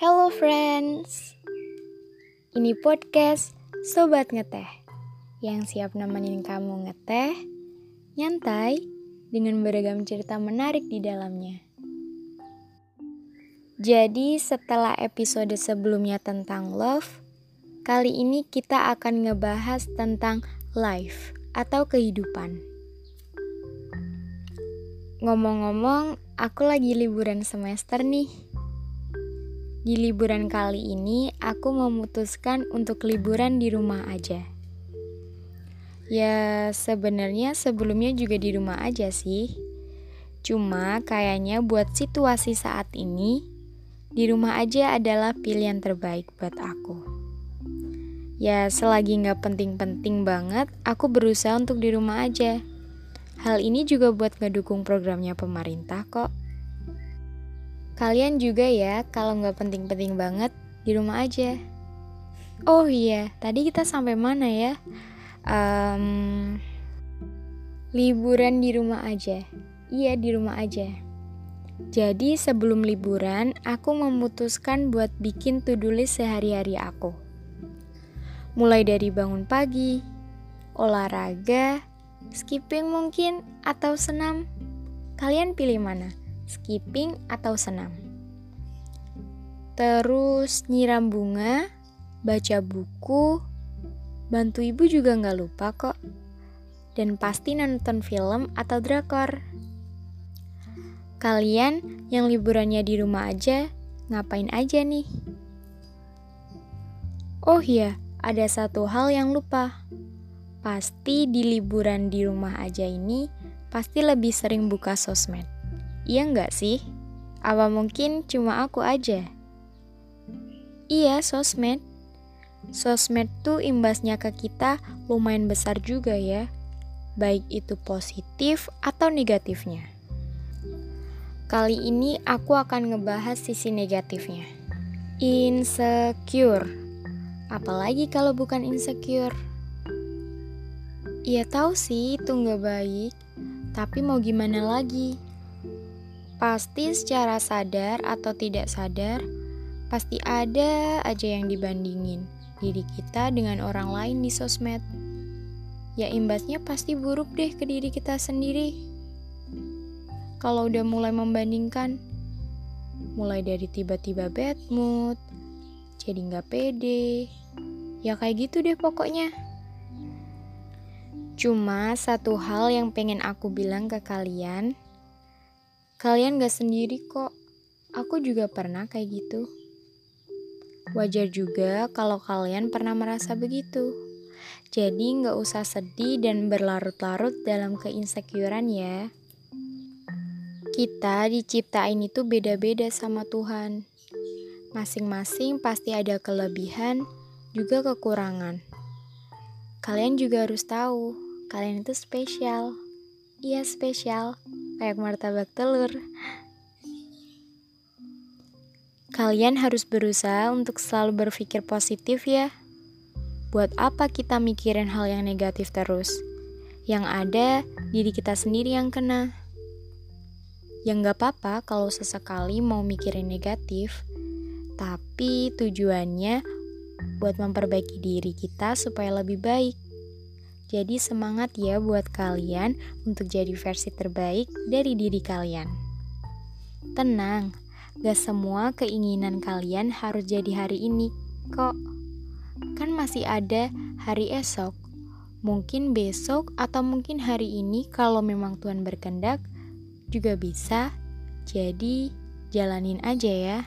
Hello friends, ini podcast Sobat Ngeteh yang siap nemenin kamu ngeteh, nyantai, dengan beragam cerita menarik di dalamnya. Jadi setelah episode sebelumnya tentang love, kali ini kita akan ngebahas tentang life atau kehidupan. Ngomong-ngomong, aku lagi liburan semester nih di liburan kali ini, aku memutuskan untuk liburan di rumah aja. Ya, sebenarnya sebelumnya juga di rumah aja sih. Cuma kayaknya buat situasi saat ini, di rumah aja adalah pilihan terbaik buat aku. Ya, selagi nggak penting-penting banget, aku berusaha untuk di rumah aja. Hal ini juga buat ngedukung programnya pemerintah kok. Kalian juga ya, kalau nggak penting-penting banget, di rumah aja. Oh iya, tadi kita sampai mana ya? Um, liburan di rumah aja. Iya, di rumah aja. Jadi sebelum liburan, aku memutuskan buat bikin to-do list sehari-hari aku. Mulai dari bangun pagi, olahraga, skipping mungkin, atau senam. Kalian pilih mana? Skipping atau senam. Terus nyiram bunga, baca buku, bantu ibu juga nggak lupa kok. Dan pasti nonton film atau drakor. Kalian yang liburannya di rumah aja, ngapain aja nih? Oh iya, ada satu hal yang lupa. Pasti di liburan di rumah aja ini, pasti lebih sering buka sosmed. Iya nggak sih? Apa mungkin cuma aku aja? Iya, sosmed. Sosmed tuh imbasnya ke kita lumayan besar juga ya. Baik itu positif atau negatifnya. Kali ini aku akan ngebahas sisi negatifnya. Insecure. Apalagi kalau bukan insecure. Iya tahu sih itu nggak baik, tapi mau gimana lagi? Pasti secara sadar atau tidak sadar, pasti ada aja yang dibandingin diri kita dengan orang lain di sosmed. Ya imbasnya pasti buruk deh ke diri kita sendiri. Kalau udah mulai membandingkan, mulai dari tiba-tiba bad mood, jadi nggak pede, ya kayak gitu deh pokoknya. Cuma satu hal yang pengen aku bilang ke kalian, Kalian gak sendiri kok, aku juga pernah kayak gitu. Wajar juga kalau kalian pernah merasa begitu. Jadi gak usah sedih dan berlarut-larut dalam keinsecurean ya. Kita diciptain itu beda-beda sama Tuhan. Masing-masing pasti ada kelebihan, juga kekurangan. Kalian juga harus tahu, kalian itu spesial. Iya, spesial kayak martabak telur. Kalian harus berusaha untuk selalu berpikir positif ya. Buat apa kita mikirin hal yang negatif terus? Yang ada, diri kita sendiri yang kena. Yang gak apa-apa kalau sesekali mau mikirin negatif, tapi tujuannya buat memperbaiki diri kita supaya lebih baik. Jadi semangat ya buat kalian untuk jadi versi terbaik dari diri kalian. Tenang, gak semua keinginan kalian harus jadi hari ini kok. Kan masih ada hari esok. Mungkin besok atau mungkin hari ini kalau memang Tuhan berkehendak juga bisa. Jadi jalanin aja ya.